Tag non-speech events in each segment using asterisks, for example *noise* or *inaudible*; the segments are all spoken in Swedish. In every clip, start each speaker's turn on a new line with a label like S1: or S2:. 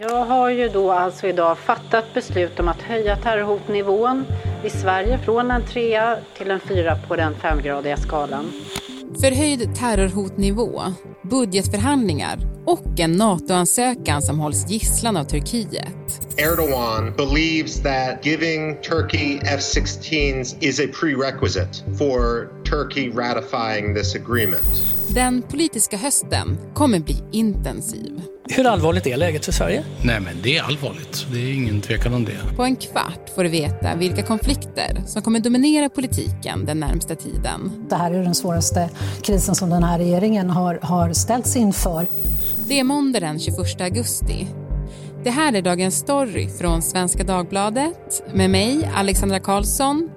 S1: Jag har ju då alltså idag fattat beslut om att höja terrorhotnivån i Sverige från en trea till en fyra på den femgradiga skalan.
S2: Förhöjd terrorhotnivå, budgetförhandlingar och en NATO-ansökan som hålls gisslan av Turkiet.
S3: Erdogan believes that giving Turkey F-16s is a prerequisite for Turkey ratifying this agreement.
S2: Den politiska hösten kommer bli intensiv.
S4: Hur allvarligt är läget för Sverige?
S5: Nej, men det är allvarligt. Det är ingen tvekan om det.
S2: På en kvart får du veta vilka konflikter som kommer dominera politiken den närmsta tiden.
S6: Det här är den svåraste krisen som den här regeringen har, har ställts inför.
S2: Det är måndag den 21 augusti. Det här är dagens story från Svenska Dagbladet med mig, Alexandra Karlsson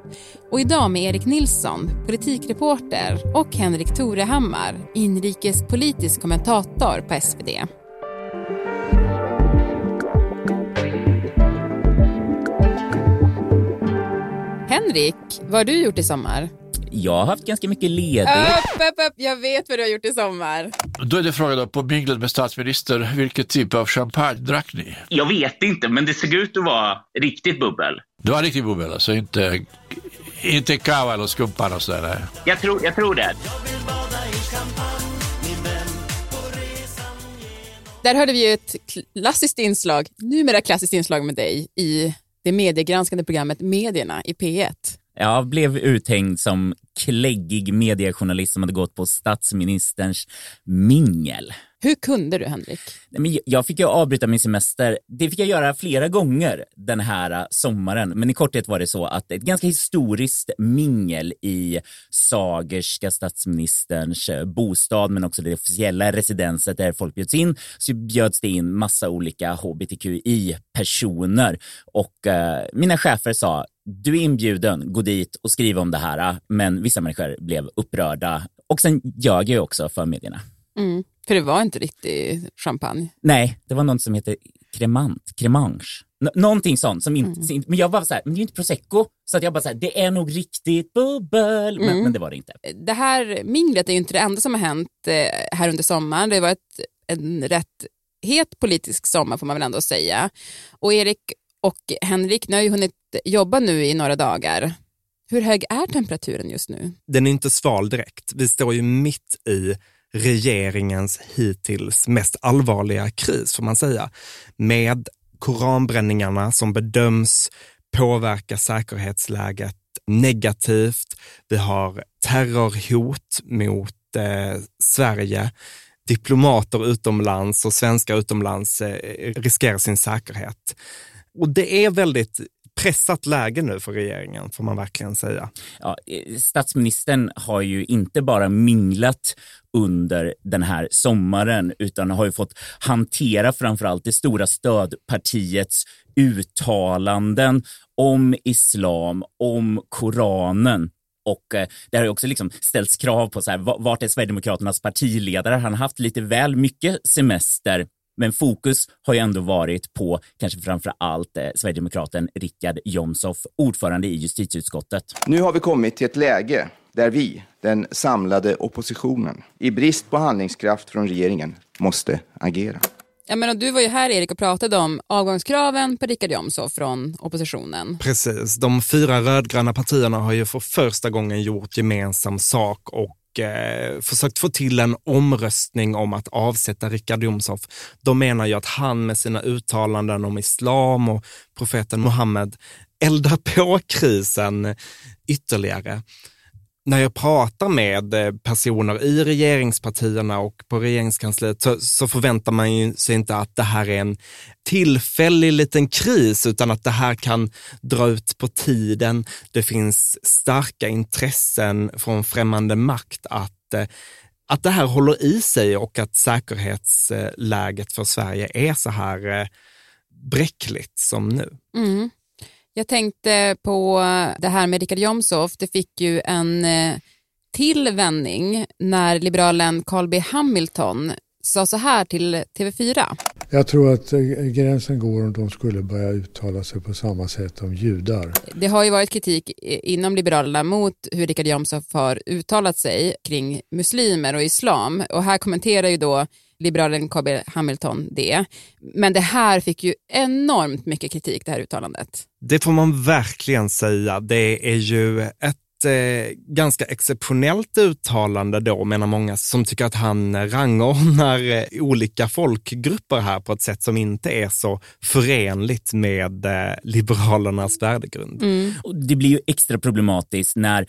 S2: och idag med Erik Nilsson, politikreporter och Henrik Torehammar, inrikespolitisk kommentator på SvD. Henrik, vad har du gjort i sommar?
S7: Jag har haft ganska mycket ledigt.
S2: Upp, upp, upp. Jag vet vad du har gjort i sommar.
S8: Då är det frågan då, på minglet med statsminister, vilken typ av champagne drack ni?
S9: Jag vet inte, men det såg ut att vara riktigt bubbel.
S8: Det var riktigt bubbel, alltså inte, inte kava eller skumpan och sådär?
S9: Jag tror, jag tror det.
S2: Där hörde vi ett klassiskt inslag, numera klassiskt inslag med dig i det mediegranskande programmet Medierna i P1.
S7: Jag blev uthängd som kläggig mediejournalist som hade gått på statsministerns mingel.
S2: Hur kunde du, Henrik?
S7: Jag fick ju avbryta min semester. Det fick jag göra flera gånger den här sommaren. Men i korthet var det så att ett ganska historiskt mingel i Sagerska statsministerns bostad, men också det officiella residenset där folk bjöds in, så bjöds det in massa olika hbtqi-personer. Och eh, mina chefer sa, du är inbjuden, gå dit och skriv om det här. Men vissa människor blev upprörda och sen ljög jag också för medierna.
S2: Mm. För det var inte riktigt champagne?
S7: Nej, det var något som heter cremant, cremange. N någonting sånt. Som inte, mm. Men jag var så här, men det är ju inte prosecco. Så att jag bara så här, det är nog riktigt bubbel. Men, mm. men, det var det inte.
S2: Det här minglet är ju inte det enda som har hänt eh, här under sommaren. Det var ett, en rätt het politisk sommar får man väl ändå säga. Och Erik och Henrik, ni har ju hunnit jobba nu i några dagar. Hur hög är temperaturen just nu?
S10: Den är inte sval direkt. Vi står ju mitt i regeringens hittills mest allvarliga kris, får man säga, med koranbränningarna som bedöms påverka säkerhetsläget negativt. Vi har terrorhot mot eh, Sverige. Diplomater utomlands och svenskar utomlands eh, riskerar sin säkerhet. Och det är väldigt pressat läge nu för regeringen, får man verkligen säga.
S7: Ja, eh, statsministern har ju inte bara minglat under den här sommaren utan har ju fått hantera framförallt det stora stödpartiets uttalanden om islam, om Koranen. Och eh, det har också liksom ställts krav på så här, vart är Sverigedemokraternas partiledare? Han har haft lite väl mycket semester men fokus har ju ändå varit på kanske framför allt eh, Sverigedemokraten Richard Jomshof, ordförande i justitieutskottet.
S11: Nu har vi kommit till ett läge där vi, den samlade oppositionen, i brist på handlingskraft från regeringen, måste agera.
S2: Ja, men du var ju här Erik och pratade om avgångskraven på Richard Jomshof från oppositionen.
S10: Precis, de fyra rödgröna partierna har ju för första gången gjort gemensam sak och eh, försökt få till en omröstning om att avsätta Richard Jomshof. De menar ju att han med sina uttalanden om islam och profeten Muhammed eldar på *laughs* krisen ytterligare när jag pratar med eh, personer i regeringspartierna och på regeringskansliet så, så, förväntar man sig inte att det här är en tillfällig liten kris utan att det här kan dra ut på tiden. Det finns starka intressen från främmande makt att eh, att det här håller i sig och att säkerhetsläget för Sverige är så här eh, bräckligt som nu.
S2: Mm. Jag tänkte på det här med Richard Jomshof. Det fick ju en eh, till vändning när liberalen Carl B Hamilton sa så här till TV4.
S12: Jag tror att eh, gränsen går om de skulle börja uttala sig på samma sätt om judar.
S2: Det har ju varit kritik inom Liberalerna mot hur Richard Jomshof har uttalat sig kring muslimer och islam och här kommenterar ju då liberalen Carl B Hamilton det. Men det här fick ju enormt mycket kritik, det här uttalandet.
S10: Det får man verkligen säga. Det är ju ett eh, ganska exceptionellt uttalande då, menar många, som tycker att han rangordnar eh, olika folkgrupper här på ett sätt som inte är så förenligt med eh, Liberalernas värdegrund.
S7: Mm. Och det blir ju extra problematiskt när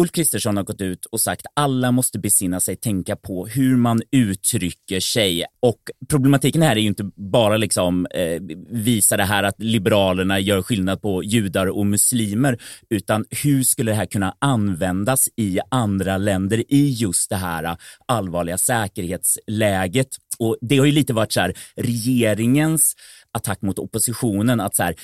S7: Ulf Kristersson har gått ut och sagt alla måste besinna sig, tänka på hur man uttrycker sig. Och problematiken här är ju inte bara liksom eh, visa det här att liberalerna gör skillnad på judar och muslimer, utan hur skulle det här kunna användas i andra länder i just det här allvarliga säkerhetsläget? Och det har ju lite varit så här, regeringens attack mot oppositionen, att så här,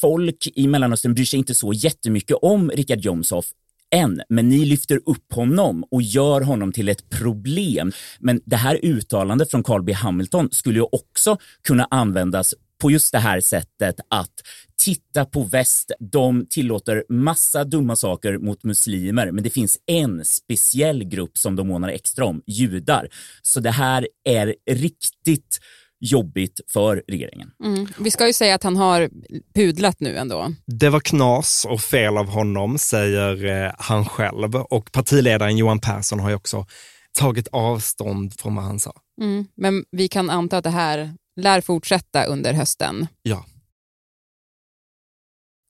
S7: folk i Mellanöstern bryr sig inte så jättemycket om Richard Jomshof än, men ni lyfter upp honom och gör honom till ett problem. Men det här uttalandet från Carl B Hamilton skulle ju också kunna användas på just det här sättet att titta på väst. De tillåter massa dumma saker mot muslimer, men det finns en speciell grupp som de månar extra om, judar. Så det här är riktigt jobbigt för regeringen.
S2: Mm. Vi ska ju säga att han har pudlat nu ändå.
S10: Det var knas och fel av honom, säger eh, han själv. Och partiledaren Johan Persson har ju också tagit avstånd från vad han sa.
S2: Mm. Men vi kan anta att det här lär fortsätta under hösten.
S10: Ja.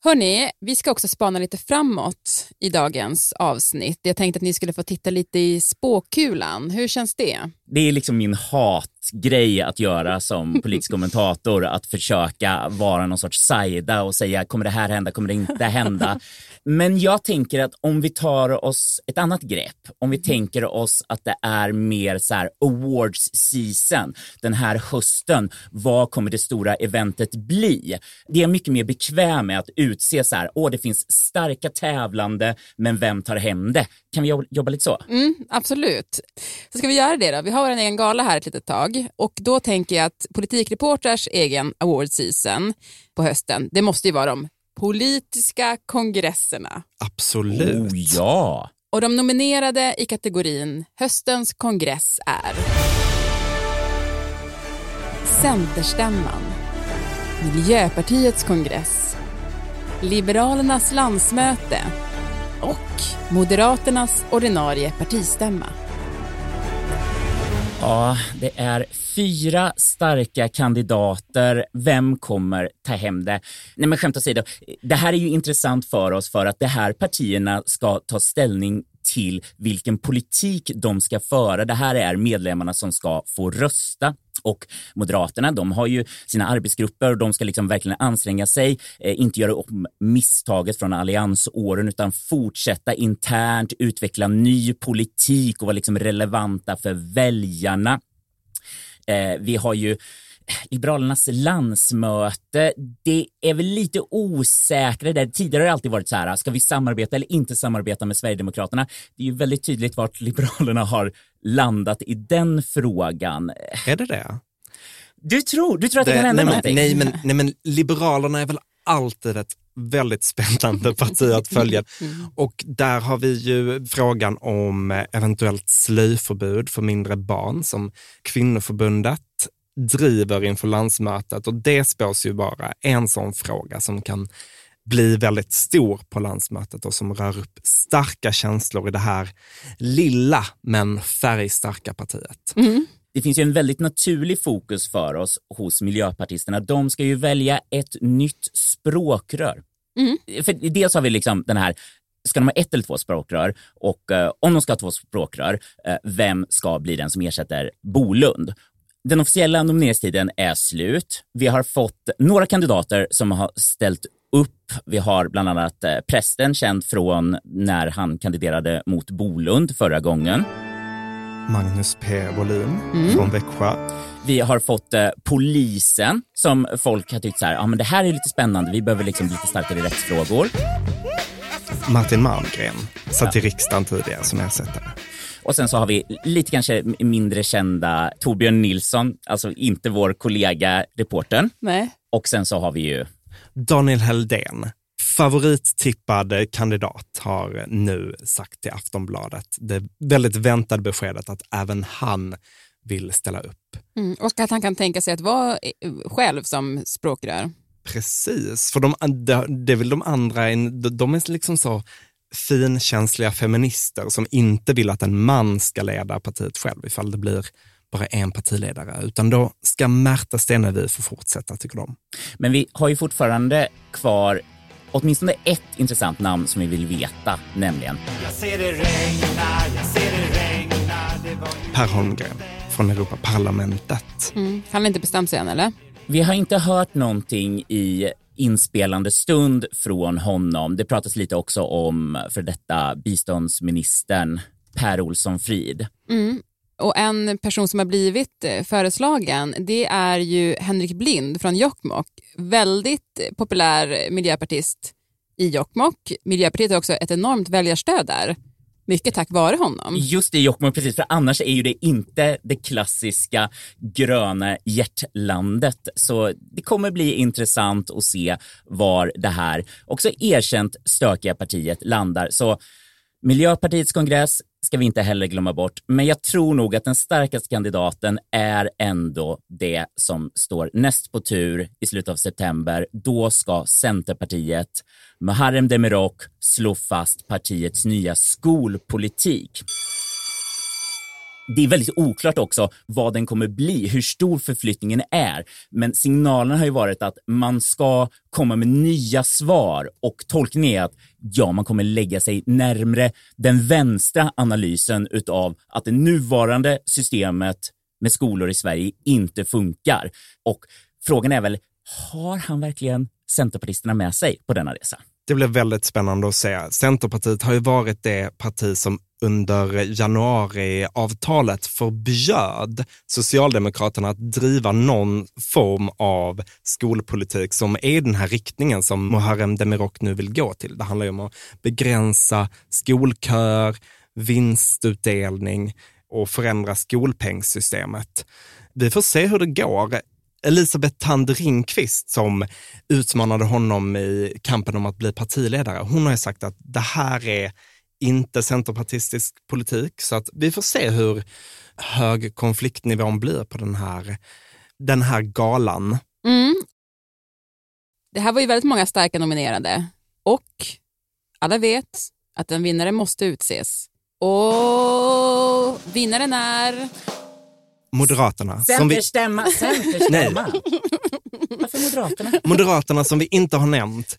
S2: Hörni, vi ska också spana lite framåt i dagens avsnitt. Jag tänkte att ni skulle få titta lite i spåkulan. Hur känns det?
S7: Det är liksom min grej att göra som politisk kommentator, att försöka vara någon sorts sajda och säga kommer det här hända, kommer det inte hända? Men jag tänker att om vi tar oss ett annat grepp, om vi tänker oss att det är mer så här awards season den här hösten, vad kommer det stora eventet bli? Det är mycket mer bekväm med att utse så här, åh det finns starka tävlande, men vem tar hem det? Kan vi jobba lite så?
S2: Mm, absolut. Så ska vi göra det då. Vi har en egen gala här ett litet tag och då tänker jag att Politikreporters egen award season på hösten, det måste ju vara de politiska kongresserna.
S10: Absolut.
S7: Oh, ja.
S2: Och de nominerade i kategorin Höstens kongress är Centerstämman, Miljöpartiets kongress, Liberalernas landsmöte och Moderaternas ordinarie partistämma.
S7: Ja, det är fyra starka kandidater. Vem kommer ta hem det? Nej, men skämt åsido, det här är ju intressant för oss för att de här partierna ska ta ställning till vilken politik de ska föra. Det här är medlemmarna som ska få rösta. Och Moderaterna, de har ju sina arbetsgrupper och de ska liksom verkligen anstränga sig, eh, inte göra om misstaget från alliansåren utan fortsätta internt utveckla ny politik och vara liksom relevanta för väljarna. Eh, vi har ju Liberalernas landsmöte, det är väl lite osäkrare där. Tidigare har det alltid varit så här, ska vi samarbeta eller inte samarbeta med Sverigedemokraterna? Det är ju väldigt tydligt vart *laughs* Liberalerna har landat i den frågan.
S10: Är det det?
S7: Du tror, du tror att det, det kan hända
S10: nej,
S7: någonting?
S10: Nej men, nej, men Liberalerna är väl alltid ett väldigt spännande *laughs* parti att följa. Och där har vi ju frågan om eventuellt slöjförbud för mindre barn som kvinnoförbundet driver inför landsmötet och det spås ju vara en sån fråga som kan bli väldigt stor på landsmötet och som rör upp starka känslor i det här lilla men färgstarka partiet.
S2: Mm.
S7: Det finns ju en väldigt naturlig fokus för oss hos miljöpartisterna. De ska ju välja ett nytt språkrör.
S2: Mm.
S7: För dels har vi liksom den här ska de ha ett eller två språkrör och eh, om de ska ha två språkrör, eh, vem ska bli den som ersätter Bolund? Den officiella nomineringstiden är slut. Vi har fått några kandidater som har ställt upp. Vi har bland annat eh, prästen känd från när han kandiderade mot Bolund förra gången.
S10: Magnus P. Wåhlin
S2: Mm.
S10: från Växjö.
S7: Vi har fått eh, polisen som folk har tyckt så här, ja men det här är lite spännande, vi behöver liksom bli lite starkare rättsfrågor.
S10: Martin Malmgren satt i riksdagen tidigare som ersättare.
S7: Och sen så har vi lite kanske mindre kända Torbjörn Nilsson, alltså inte vår kollega reportern.
S2: Nej.
S7: Och sen så har vi ju
S10: Daniel Heldén, favorittippad kandidat, har nu sagt till Aftonbladet det väldigt väntade beskedet att även han vill ställa upp.
S2: Mm. Och att han kan tänka sig att vara eh, själv som språkrör.
S10: Precis, för de, det, det är väl de andra, de är liksom så finkänsliga feminister som inte vill att en man ska leda partiet själv ifall det blir bara en partiledare, utan då ska Märta Stenevi få fortsätta, tycker de.
S7: Men vi har ju fortfarande kvar åtminstone ett intressant namn som vi vill veta, nämligen
S13: Jag ser det regna, jag ser det regna det var...
S10: Per Holmgren från Europaparlamentet.
S2: Mm. Han har inte bestämt sig än, eller?
S7: Vi har inte hört någonting i inspelande stund från honom. Det pratas lite också om för detta biståndsministern Per Olsson Frid.
S2: Mm. Och en person som har blivit eh, föreslagen, det är ju Henrik Blind från Jokkmokk. Väldigt populär miljöpartist i Jokkmokk. Miljöpartiet har också ett enormt väljarstöd där. Mycket tack vare honom.
S7: Just det, Jokkmokk, precis. För annars är ju det inte det klassiska gröna hjärtlandet. Så det kommer bli intressant att se var det här också erkänt stökiga partiet landar. Så Miljöpartiets kongress ska vi inte heller glömma bort, men jag tror nog att den starkaste kandidaten är ändå det som står näst på tur i slutet av september. Då ska Centerpartiet, Muharrem Demirok, slå fast partiets nya skolpolitik det är väldigt oklart också vad den kommer bli, hur stor förflyttningen är. Men signalen har ju varit att man ska komma med nya svar och tolkningen är att ja, man kommer lägga sig närmre den vänstra analysen utav att det nuvarande systemet med skolor i Sverige inte funkar. Och frågan är väl, har han verkligen Centerpartisterna med sig på denna resa?
S10: Det blir väldigt spännande att se. Centerpartiet har ju varit det parti som under januariavtalet förbjöd Socialdemokraterna att driva någon form av skolpolitik som är den här riktningen som Muharrem Demirok nu vill gå till. Det handlar ju om att begränsa skolkör, vinstutdelning och förändra skolpengssystemet. Vi får se hur det går. Elisabeth Tand Ringqvist som utmanade honom i kampen om att bli partiledare, hon har ju sagt att det här är inte centerpartistisk politik. Så att vi får se hur hög konfliktnivån blir på den här, den här galan.
S2: Mm. Det här var ju väldigt många starka nominerade och alla vet att en vinnare måste utses. Och vinnaren är...
S10: Moderaterna.
S7: Centerstämma, vi... centerstämma. Varför Moderaterna?
S10: Moderaterna som vi inte har nämnt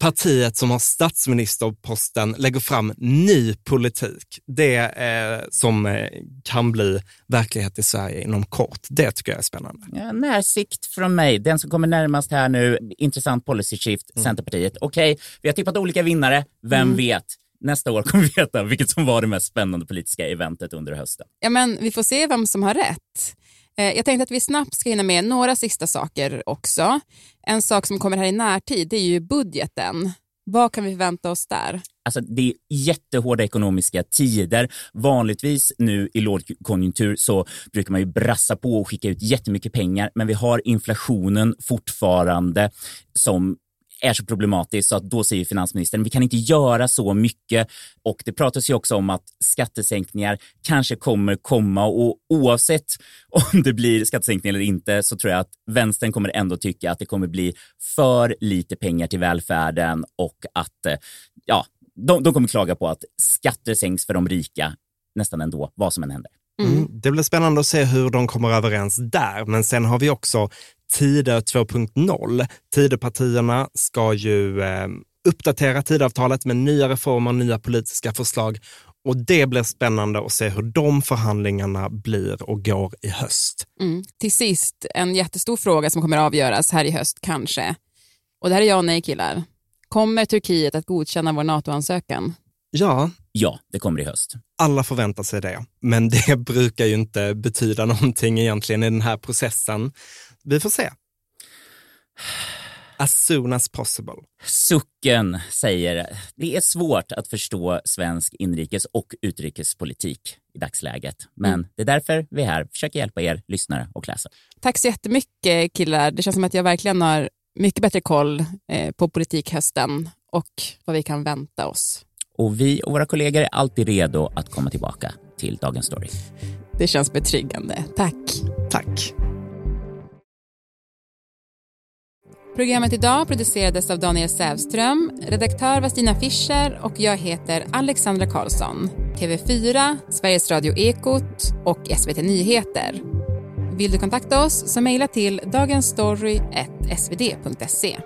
S10: partiet som har statsministerposten lägger fram ny politik. Det eh, som eh, kan bli verklighet i Sverige inom kort. Det tycker jag är spännande.
S7: Ja, närsikt från mig. Den som kommer närmast här nu, intressant policy shift, mm. Centerpartiet. Okej, okay, vi har tippat olika vinnare. Vem mm. vet? Nästa år kommer vi veta vilket som var det mest spännande politiska eventet under hösten.
S2: Ja, men vi får se vem som har rätt. Eh, jag tänkte att vi snabbt ska hinna med några sista saker också. En sak som kommer här i närtid det är ju budgeten. Vad kan vi förvänta oss där?
S7: Alltså, det är jättehårda ekonomiska tider. Vanligtvis nu i lågkonjunktur så brukar man ju brassa på och skicka ut jättemycket pengar, men vi har inflationen fortfarande som är så problematiskt så att då säger finansministern vi kan inte göra så mycket och det pratas ju också om att skattesänkningar kanske kommer komma och oavsett *laughs* om det blir skattesänkningar eller inte så tror jag att vänstern kommer ändå tycka att det kommer bli för lite pengar till välfärden och att eh, ja, de, de kommer klaga på att skatter sänks för de rika nästan ändå, vad som än händer.
S10: Mm. Det blir spännande att se hur de kommer överens där, men sen har vi också Tider 2.0. Tidöpartierna ska ju eh, uppdatera Tidöavtalet med nya reformer, nya politiska förslag och det blir spännande att se hur de förhandlingarna blir och går i höst.
S2: Mm. Till sist, en jättestor fråga som kommer att avgöras här i höst kanske. Och det här är ja och nej killar. Kommer Turkiet att godkänna vår NATO-ansökan?
S10: Ja.
S7: Ja, det kommer i höst.
S10: Alla förväntar sig det, men det brukar ju inte betyda någonting egentligen i den här processen. Vi får se. As soon as possible.
S7: Sucken säger det är svårt att förstå svensk inrikes och utrikespolitik i dagsläget. Men
S2: Mm.
S7: det är därför vi är här, försöker hjälpa er lyssnare och läsare.
S2: Tack så jättemycket killar. Det känns som att jag verkligen har mycket bättre koll eh, på politikhösten och vad vi kan vänta oss.
S7: Och vi och våra kollegor är alltid redo att komma tillbaka till Dagens Story.
S2: Det känns betryggande. Tack.
S10: Tack.
S2: Programmet idag producerades av Daniel Sävström, redaktör var Stina Fischer och jag heter Alexandra Karlsson. TV4, Sveriges Radio Ekot och SVT Nyheter. Vill du kontakta oss så mejla till dagensstory.svd.se.